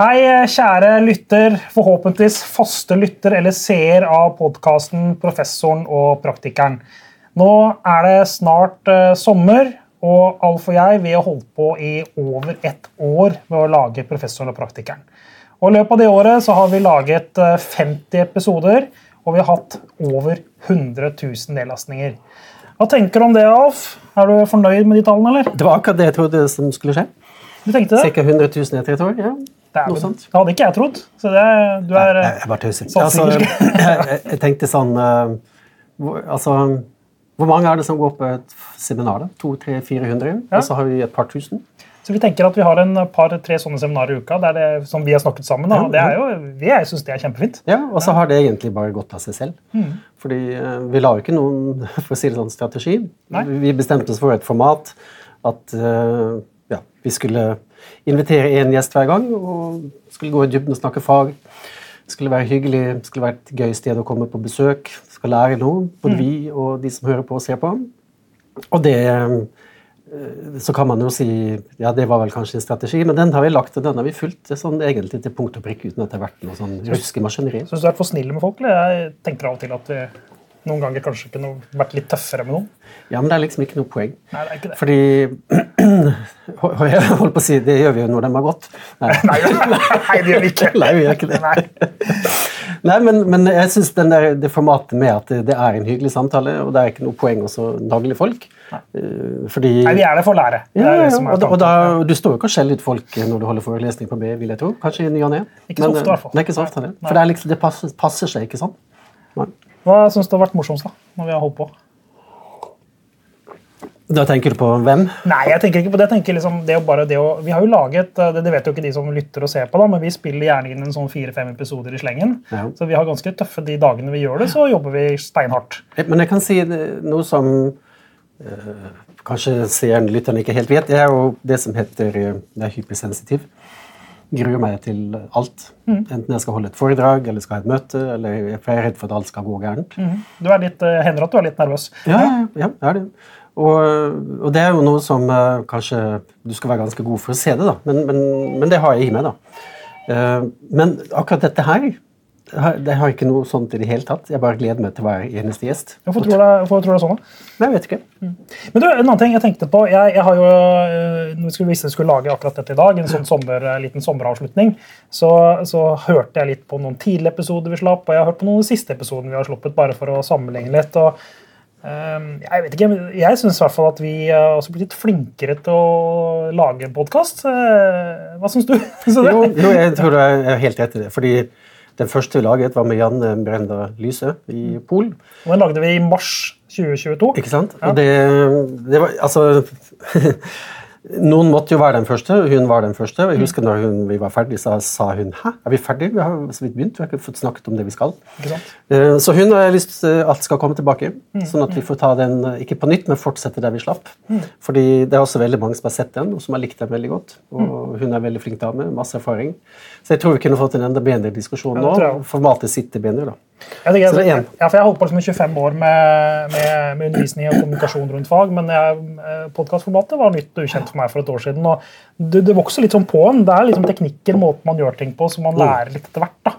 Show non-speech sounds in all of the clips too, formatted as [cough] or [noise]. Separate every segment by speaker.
Speaker 1: Hei, kjære lytter, forhåpentligvis faste lytter eller seer av podkasten Professoren og praktikeren. Nå er det snart uh, sommer, og Alf og jeg vi har holdt på i over ett år med å lage Professoren og praktikeren. Og I løpet av det året så har vi laget uh, 50 episoder, og vi har hatt over 100 000 nedlastninger. Hva tenker du om det, Alf? Er du fornøyd med de tallene? eller?
Speaker 2: Det var akkurat det jeg trodde som skulle skje.
Speaker 1: Du tenkte det?
Speaker 2: Ca. 100 000 etter et år. ja.
Speaker 1: Det, er, det hadde ikke jeg trodd. Så det, du er
Speaker 2: Jeg, jeg bare tøyser. Altså, jeg, jeg, tenkte sånn uh, hvor, altså, hvor mange er det som går på et seminar? da? 200-400?
Speaker 1: Ja.
Speaker 2: Og så har vi et par tusen?
Speaker 1: Så vi tenker at vi har en par-tre sånne seminarer i uka der det, som vi har snakket sammen. Da. Det er jo, vi jeg synes det er kjempefint.
Speaker 2: Ja, Og så har det egentlig bare gått av seg selv.
Speaker 1: Mm.
Speaker 2: Fordi uh, vi la jo ikke noen [laughs] for å si det sånn, strategi.
Speaker 1: Nei.
Speaker 2: Vi bestemte oss for et format at ja, vi skulle invitere én gjest hver gang. og skulle gå i dybden og snakke fag. Det skulle være hyggelig, det skulle være et gøy sted å komme på besøk. Skal lære noe, både vi og de som hører på og ser på. Og det eh, Så kan man jo si ja, det var vel kanskje en strategi, men den har vi lagt og den har vi fulgt sånn egentlig til punkt og prikk uten at det har vært noe sånn ruskemaskineri.
Speaker 1: Syns du er for snill med folk? Eller? Jeg tenker av og til at vi noen ganger kanskje kunne vært litt tøffere med noen.
Speaker 2: Ja, men det er liksom ikke noe poeng.
Speaker 1: Nei, det er ikke det.
Speaker 2: Fordi [clears throat] Jeg holdt på å si det gjør vi jo når de har gått. Nei,
Speaker 1: Nei, [laughs] nei, det gjør vi ikke.
Speaker 2: Nei, [laughs] vi gjør ikke det.
Speaker 1: Nei. [laughs]
Speaker 2: Nei men, men jeg syns det formatet med at det, det er en hyggelig samtale, og det er ikke noe poeng å så nagle folk. Eh, Fordi
Speaker 1: Nei, vi er der for å lære. Det
Speaker 2: ja,
Speaker 1: det
Speaker 2: og, da, og da. Du står jo ikke og skjeller ut folk når du holder forelesning på B, vil jeg tro. Kanskje i ny og ne.
Speaker 1: Ikke så ofte, i hvert fall.
Speaker 2: Er ikke så ofte, For det, liksom, det passer, passer seg ikke sånn. Nei.
Speaker 1: Hva syns du har vært morsomst da, når vi har holdt på?
Speaker 2: Da tenker du på hvem?
Speaker 1: Nei, jeg tenker ikke på det. Jeg tenker liksom, det er bare det å, vi har jo laget, eh, det, det vet jo ikke de som lytter og ser på, da, men vi spiller gjerne inn en sånn fire-fem episoder i slengen.
Speaker 2: Ja.
Speaker 1: Så vi har ganske tøffe de dagene vi gjør det, så jobber vi steinhardt.
Speaker 2: Men jeg kan si noe som øh, kanskje seeren lytteren, ikke helt vet. Det er jo det som heter eh, det er hypersensitiv. Gruer meg til alt.
Speaker 1: Mm.
Speaker 2: Enten jeg skal holde et foredrag eller skal ha et møte. eller jeg er redd for at alt skal gå gærent.
Speaker 1: Du er litt, eh, hender at du er litt nervøs.
Speaker 2: Ja, ja, ja, det er det. Og, og det er jo noe som uh, kanskje du skal være ganske god for å se det, da. Men, men, men det har jeg i meg, da. Uh, men akkurat dette her det har- ikke noe sånt i det hele tatt. Jeg bare gleder meg til hver eneste gjest.
Speaker 1: Hvorfor tror du det, er sånn? da?
Speaker 2: Nei, jeg vet ikke.
Speaker 1: Men du, en annen ting jeg tenkte på, jeg, jeg har jo, øh, når vi skulle, hvis jeg skulle lage akkurat dette i dag, en sånn sommer, øh, liten sommeravslutning, så, så hørte jeg litt på noen tidlige episoder vi slapp, og jeg har hørt på noen av de siste episodene vi har sluppet, bare for å sammenligne litt. og jeg vet ikke, jeg syns i hvert fall at vi har også blitt litt flinkere til å lage podkast. Hva syns du? [laughs]
Speaker 2: Jo, jo, jeg tror du er helt rett i det. Fordi den første vi laget, var med Janne Brenda Lyse i Pol.
Speaker 1: Og den lagde vi i mars 2022.
Speaker 2: Ikke sant? Og det, det var Altså [laughs] Noen måtte jo være den første, og hun var den første. Jeg husker når hun, vi var ferdig, så sa hun Hæ, er vi ferdige? Vi har så vidt begynt. Vi har ikke fått snakket om det vi skal. Eh, Så hun har lyst til at skal komme tilbake, sånn at vi får ta den eh, ikke på nytt, men fortsette der vi slapp. Fordi det er også veldig mange som har sett den, og som har likt den veldig godt. Og hun er veldig flink dame, masse erfaring. Så jeg tror vi kunne fått en enda bedre diskusjon nå. Formatet sitter bedre, da.
Speaker 1: Jeg, ja, for jeg har holdt på liksom i 25 år med, med, med undervisning og kommunikasjon rundt fag, men podkastformatet var nytt og ukjent for meg for et år siden. og Det, det vokser litt sånn på en. Det er liksom teknikker, måten man gjør ting på, som man lærer litt etter hvert. da.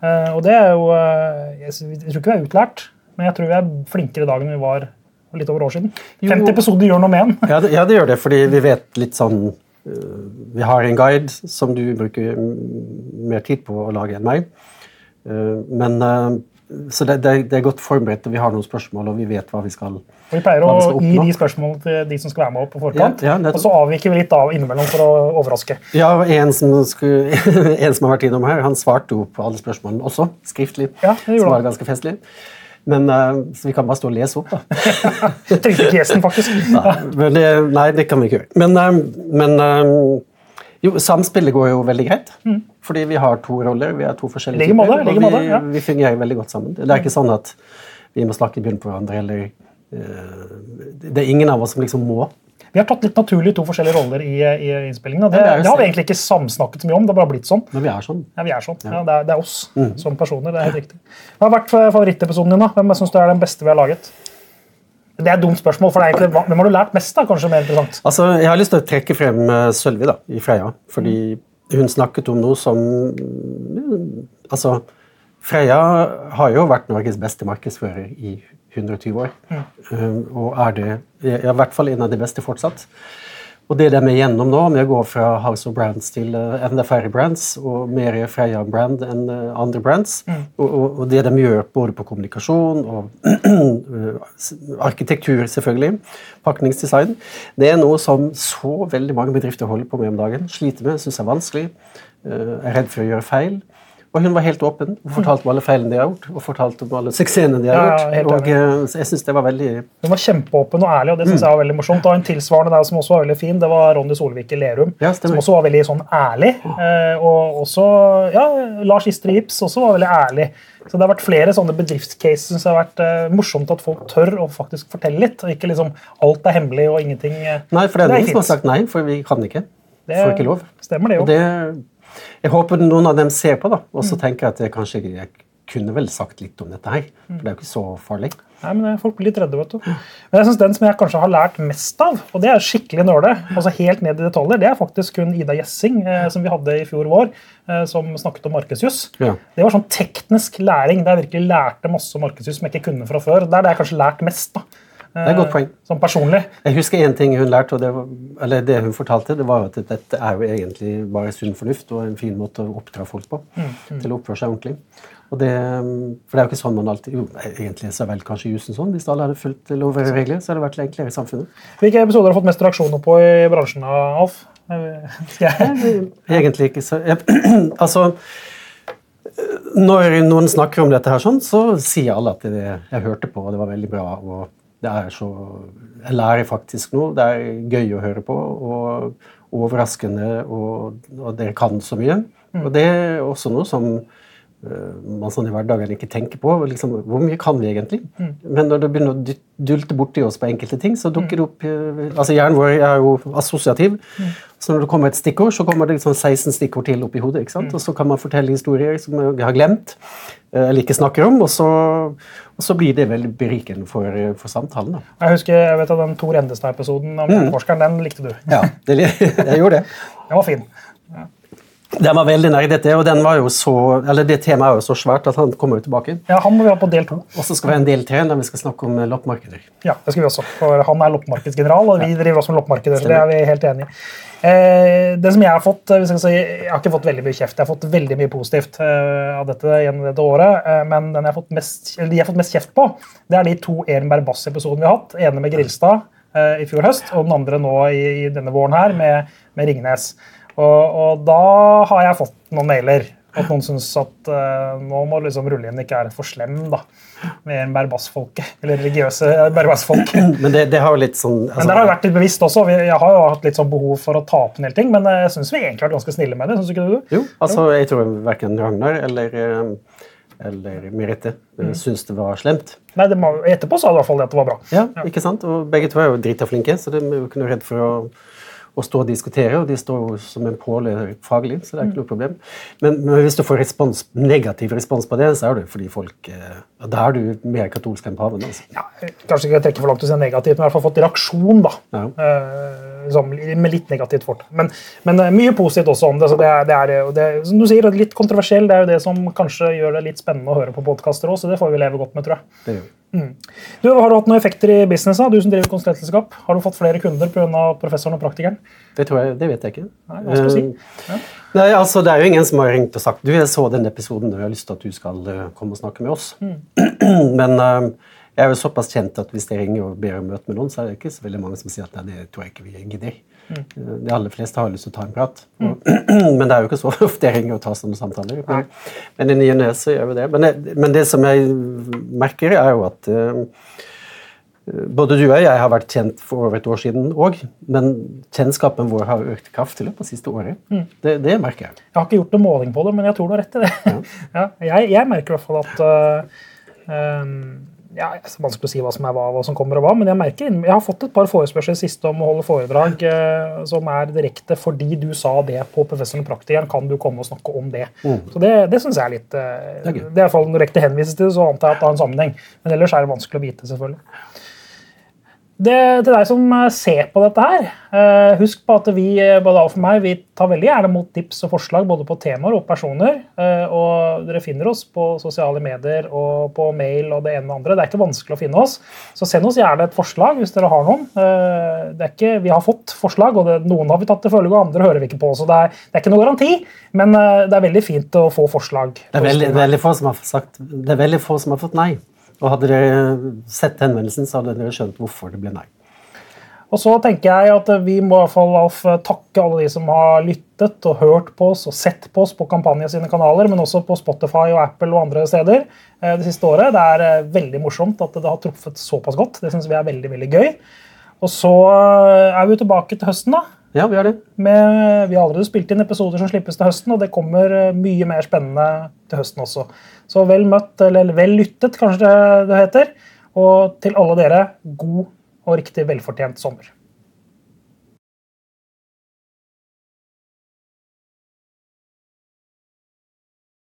Speaker 1: Eh, og det er jo eh, Jeg, jeg tror ikke vi er utlært, men jeg tror vi er flinkere i dag enn vi var for litt over år siden.
Speaker 2: Jo.
Speaker 1: 50 episoder gjør noe med en.
Speaker 2: Ja det, ja, det gjør det, fordi vi vet litt sånn Vi har en guide som du bruker mm, mer tid på å lage enn meg. Øh, men øh, Så det, det, er godt forberedt, og vi har noen spørsmål, og vi vet hva vi skal
Speaker 1: Og vi pleier å gi de spørsmålene til de som skal være med opp på forkant.
Speaker 2: Ja, ja,
Speaker 1: og så avviker vi litt av innimellom for å overraske.
Speaker 2: Ja, en som, skulle, [laughs] en som har vært innom her, han svarte jo på alle spørsmålene også, skriftlig.
Speaker 1: Ja, det
Speaker 2: som var ganske festlig. Men øh, Så vi kan bare stå og lese opp, da. [laughs]
Speaker 1: trykker trengte ikke gjesten, faktisk. [laughs]
Speaker 2: Nei, det, nei, det kan vi ikke gjøre. Men, eh, men eh, jo, samspillet går jo veldig greit. Fordi vi har to roller. Vi er to forskjellige typer.
Speaker 1: måte,
Speaker 2: og
Speaker 1: måte,
Speaker 2: det.
Speaker 1: ja.
Speaker 2: vi fungerer veldig godt sammen. Det er ikke sånn at vi må snakke i bunnen på hverandre, eller uh, Det er ingen av oss som liksom må.
Speaker 1: Vi har tatt litt naturlig to forskjellige roller i, i innspillingen. Det,
Speaker 2: Ja, det
Speaker 1: har vi egentlig ikke samsnakket så mye om. Det har bare blitt sånn.
Speaker 2: Men vi er sånn.
Speaker 1: Ja, vi er sånn. Ja, det, er, det er oss som personer. det er helt riktig. Hva har vært favorittepisoden din? da? Hvem syns du er den beste vi har laget? Det er et dumt spørsmål, for det egentlig, Hvem har du lært mest? da? Kanskje mer interessant.
Speaker 2: Altså, Jeg har lyst til å trekke frem eh, Sølvi da, i Freia. Fordi hun snakket om noe som Altså, Freia har jo vært Norges beste markedsfører i 120 år. Ja. Og er det i hvert fall en av de beste fortsatt. Og det de er igjennom nå, med å gå fra House of Brands til uh, enda færre brands, og mer Freia-brand enn uh, andre brands, mm. og, og, det de gjør både på kommunikasjon og [clears throat] arkitektur, selvfølgelig, pakningsdesign, det er noe som så veldig mange bedrifter holder på med om dagen. Sliter med, syns er vanskelig, uh, er redd for å gjøre feil. Og hun var helt åpen og fortalte om alle feilene de har gjort. og fortalte om alle suksessene de har gjort. Ja, og uh, jeg synes det var veldig...
Speaker 1: Hun var kjempeåpen og ærlig, og det synes mm. jeg var veldig morsomt. Og en tilsvarende der som også var veldig fin, det var Ronny Solvik i Lerum. Ja, som også var veldig sånn ærlig. Uh, og også ja, Lars Istre Ips også var veldig ærlig. Så det har vært flere sånne bedriftscases som har vært uh, morsomt at folk tør å faktisk fortelle litt. Og ikke liksom alt er hemmelig og ingenting
Speaker 2: Nei, for det er, det er noen som har sagt nei, for vi kan ikke. Det Får ikke lov.
Speaker 1: Stemmer det jo.
Speaker 2: Og det jeg håper noen av dem ser på da, og så mm. tenker jeg at jeg kanskje jeg kunne vel sagt litt om dette her. For det er jo ikke så farlig.
Speaker 1: Nei, men Folk blir litt redde, vet du. Men jeg synes den som jeg kanskje har lært mest av, og det er skikkelig nåle, altså helt ned i detaljer, det er faktisk hun Ida Gjessing, eh, som vi hadde i fjor vår, eh, som snakket om markedsjus. Ja. Det var sånn teknisk læring der jeg virkelig lærte masse om markedsjus som jeg ikke kunne fra før. Der det jeg kanskje lært mest. da.
Speaker 2: Det er et godt poeng.
Speaker 1: Som personlig.
Speaker 2: Jeg husker én ting hun lærte, det, eller det hun fortalte, det var at dette er jo egentlig bare sunn fornuft og en fin måte å oppdra folk på. Mm, mm. Til å oppføre seg ordentlig. Og det, for det er jo ikke sånn man alltid Jo, egentlig så er vel kanskje jussen sånn. Hvis alle hadde fulgt lover og regler, så hadde det vært enklere i samfunnet.
Speaker 1: Hvilke episoder har fått mest reaksjoner på i bransjen, Alf? [laughs]
Speaker 2: Egentlig ikke så [clears throat] Altså når noen snakker om dette, her sånn, så sier alle at det, jeg hørte på, og det var veldig bra. og det er så Jeg lærer faktisk noe. Det er gøy å høre på og overraskende, og, og dere kan så mye. Mm. Og det er også noe som man sånn i hverdagen ikke tenker på. Liksom, hvor mye kan vi egentlig? Mm. Men når det begynner å dulte borti oss på enkelte ting, så dukker det opp uh, altså Hjernen vår er jo assosiativ. Mm. Så når det kommer et stikkord, så kommer det liksom 16 stikkord til opp i hodet. ikke sant? Mm. Og så kan man fortelle historier som jeg har glemt, eh, eller ikke snakker om. Og så, og så blir det veldig berikende for, for samtalen. da.
Speaker 1: Jeg husker jeg vet at den Tor Endestad-episoden om mm. forskeren, den likte du.
Speaker 2: Ja, det, [laughs] jeg gjorde det.
Speaker 1: den var fin. Ja.
Speaker 2: Den var veldig og den var jo så, eller det temaet er jo så svært at han kommer jo tilbake.
Speaker 1: Ja, Han må vi ha på del to.
Speaker 2: Og så skal vi ha en del tre der vi skal snakke om loppmarkeder.
Speaker 1: Ja, det skal vi også, for Han er loppmarkedsgeneral, og vi driver også med loppmarkeder. så det er vi helt enige i. Eh, det som Jeg har fått, hvis jeg, si, jeg har ikke fått veldig mye kjeft, jeg har fått veldig mye positivt eh, av dette gjennom dette året. Eh, men den jeg har fått mest, de jeg har fått mest kjeft på, det er de to Ehrenberg Bass-episodene vi har hatt. ene med Grilstad i fjor høst, og den andre nå i, i denne våren her med, med Ringnes. Og, og, da har jeg fått noen mailer. At noen syns at uh, nå må liksom rullingen ikke være for slem da, med en berbassfolket. Eller religiøse berbassfolk. [clears throat]
Speaker 2: Men det, det, har jo litt sånn...
Speaker 1: Altså, men det har jo vært litt bevisst også. Jeg har jo hatt litt sånn behov for å ta opp en del ting, men jeg syns vi egentlig har vært ganske snille med det. Synes ikke du?
Speaker 2: Jo, altså jeg tror verken Ragnar eller eh, eller Merete mm. syns det var slemt.
Speaker 1: Nei, må, Etterpå sa du i hvert fall det at det var bra.
Speaker 2: Ja, ja. ikke sant? Og Begge to er jo drita flinke, så de er jo ikke noe redd for å å stå og diskutere, og de står jo som en påle faglig, så det er ikke noe problem. Men, men, hvis du får respons, negativ respons på det, så er det fordi folk eh, Da er du mer katolsk enn paven. Altså.
Speaker 1: Ja, kanskje ikke trekke for langt å si negativt, men i hvert fall fått reaksjon, da. Ja. Eh, liksom, med litt negativt fort. Men, men eh, mye positivt også om det. så det er, det er, det, Som du sier, litt kontroversiell. Det er jo det som kanskje gjør det litt spennende å høre på podkaster òg, så det får vi leve godt med, tror jeg. Det gjør. Mm. Du, har du hatt noen effekter i businessen? Du som driver konsulentselskap. Har du fått flere kunder pga. professoren og praktikeren?
Speaker 2: Det, jeg, det, vet jeg ikke.
Speaker 1: Nei, hva skal si?
Speaker 2: Eh, ja. Nei, altså, Det er jo ingen som har ringt og sagt du, jeg så den episoden og jeg har lyst til at du skal uh, komme og snakke med oss. Mm. [clears throat] Men uh, jeg er jo såpass kjent at hvis jeg ringer og ber om møte med noen, så er det ikke så veldig mange som sier at nei, det tror jeg ikke vi gidder. Mm. De aller fleste har lyst til å ta en prat. Mm. [clears throat] Men det er jo ikke så ofte jeg ringer og tar sånne samtaler. Men, men i ny og ne gjør vi det. Men, men, det som jeg merker, er jo at uh, både du og jeg har vært kjent for over et år siden òg, men kjennskapen vår har økt kraftig i løpet av siste året. Mm. Det, det, merker jeg.
Speaker 1: Jeg har ikke gjort noen måling på det, men jeg tror du har rett i det. Ja. [laughs] ja, jeg, jeg, merker i hvert fall at uh, um, ja, det er vanskelig å si hva som er hva, hva som kommer og hva, men jeg merker, jeg har fått et par forespørsler siste om å holde foredrag eh, som er direkte fordi du sa det på Professoren praktikeren, kan du komme og snakke om det. Mm. Så Det, det syns jeg er litt eh, Det er, i hvert fall direkte henvises til så antar jeg at det har en sammenheng. Men ellers er det vanskelig å vite, selvfølgelig. Det, til deg som eh, ser på dette her, eh, husk på at vi eh, både Alf for meg, vi tar veldig gjerne mot tips og forslag både på temaer og personer. og Dere finner oss på sosiale medier og på mail og det ene og andre. Det er ikke vanskelig å finne oss. Så send oss gjerne et forslag hvis dere har noen. ikke, vi har fått forslag, og det, noen har vi tatt til følge, og andre hører vi ikke på. Så det er, det er ikke noe garanti, men det er veldig fint å få forslag.
Speaker 2: Det er veldig, veldig få som har sagt, det er veldig få som har fått nei. Og Hadde dere sett henvendelsen, så hadde dere skjønt hvorfor det ble nei.
Speaker 1: Og så tenker jeg at Vi må i hvert fall takke alle de som har lyttet og hørt på oss og sett på oss på Kampanje sine kanaler, men også på Spotify og Apple og andre steder eh, det siste året. Det er eh, veldig morsomt at det har truffet såpass godt. Det syns vi er veldig veldig gøy. Og så eh, er vi tilbake til høsten. da.
Speaker 2: Ja, Vi har det.
Speaker 1: Med, vi har allerede spilt inn episoder som slippes til høsten, og det kommer mye mer spennende til høsten også. Så vel møtt, eller vel lyttet, kanskje det heter. Og til alle dere, god og riktig velfortjent sommer.